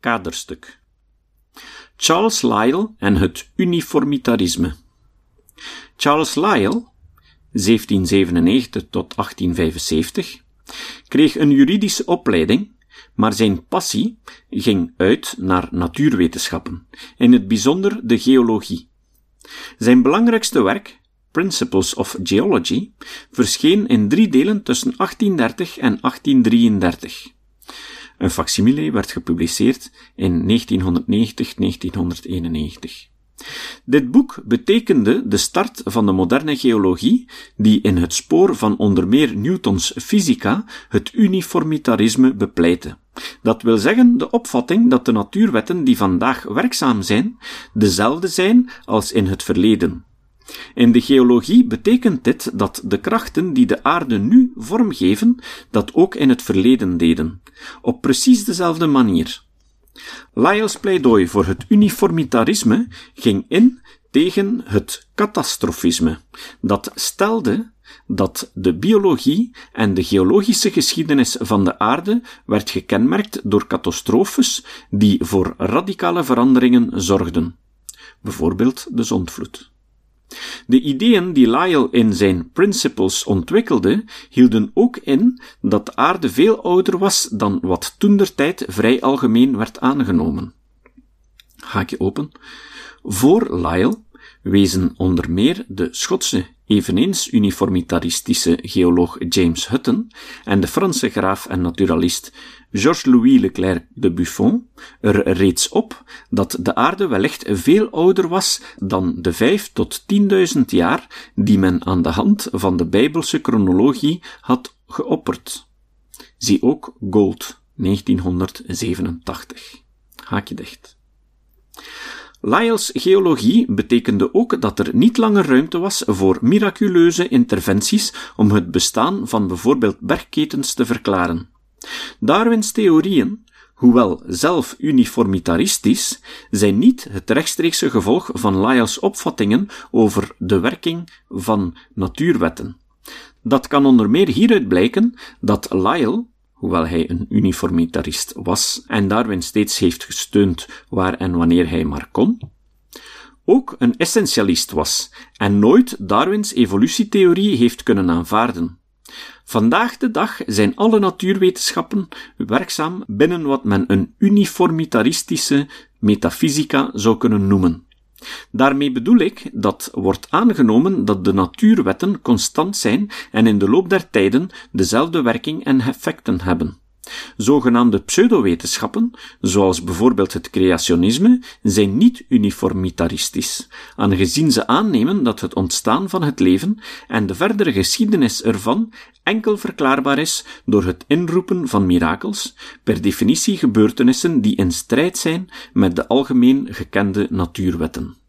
Kaderstuk. Charles Lyell en het uniformitarisme. Charles Lyell, 1797 tot 1875, kreeg een juridische opleiding, maar zijn passie ging uit naar natuurwetenschappen, in het bijzonder de geologie. Zijn belangrijkste werk, Principles of Geology, verscheen in drie delen tussen 1830 en 1833. Een facsimile werd gepubliceerd in 1990-1991. Dit boek betekende de start van de moderne geologie, die in het spoor van onder meer Newtons fysica het uniformitarisme bepleitte. Dat wil zeggen de opvatting dat de natuurwetten die vandaag werkzaam zijn, dezelfde zijn als in het verleden. In de geologie betekent dit dat de krachten die de aarde nu vormgeven, dat ook in het verleden deden, op precies dezelfde manier. Lyell's pleidooi voor het uniformitarisme ging in tegen het catastrofisme, dat stelde dat de biologie en de geologische geschiedenis van de aarde werd gekenmerkt door catastrofes die voor radicale veranderingen zorgden, bijvoorbeeld de zondvloed. De ideeën die Lyell in zijn Principles ontwikkelde, hielden ook in dat de aarde veel ouder was dan wat toentertijd vrij algemeen werd aangenomen. Haakje open. Voor Lyell wezen onder meer de Schotse, eveneens uniformitaristische geoloog James Hutton en de Franse graaf en naturalist Georges-Louis Leclerc de Buffon er reeds op dat de aarde wellicht veel ouder was dan de vijf tot tienduizend jaar die men aan de hand van de bijbelse chronologie had geopperd. Zie ook Gold, 1987. Haakje dicht. Lyell's geologie betekende ook dat er niet langer ruimte was voor miraculeuze interventies om het bestaan van bijvoorbeeld bergketens te verklaren. Darwins theorieën, hoewel zelf uniformitaristisch, zijn niet het rechtstreekse gevolg van Lyell's opvattingen over de werking van natuurwetten. Dat kan onder meer hieruit blijken dat Lyell, hoewel hij een uniformitarist was en Darwin steeds heeft gesteund waar en wanneer hij maar kon, ook een essentialist was en nooit Darwins evolutietheorie heeft kunnen aanvaarden. Vandaag de dag zijn alle natuurwetenschappen werkzaam binnen wat men een uniformitaristische metafysica zou kunnen noemen. Daarmee bedoel ik dat wordt aangenomen dat de natuurwetten constant zijn en in de loop der tijden dezelfde werking en effecten hebben. Zogenaamde pseudowetenschappen, zoals bijvoorbeeld het creationisme, zijn niet uniformitaristisch, aangezien ze aannemen dat het ontstaan van het leven en de verdere geschiedenis ervan enkel verklaarbaar is door het inroepen van mirakels, per definitie gebeurtenissen die in strijd zijn met de algemeen gekende natuurwetten.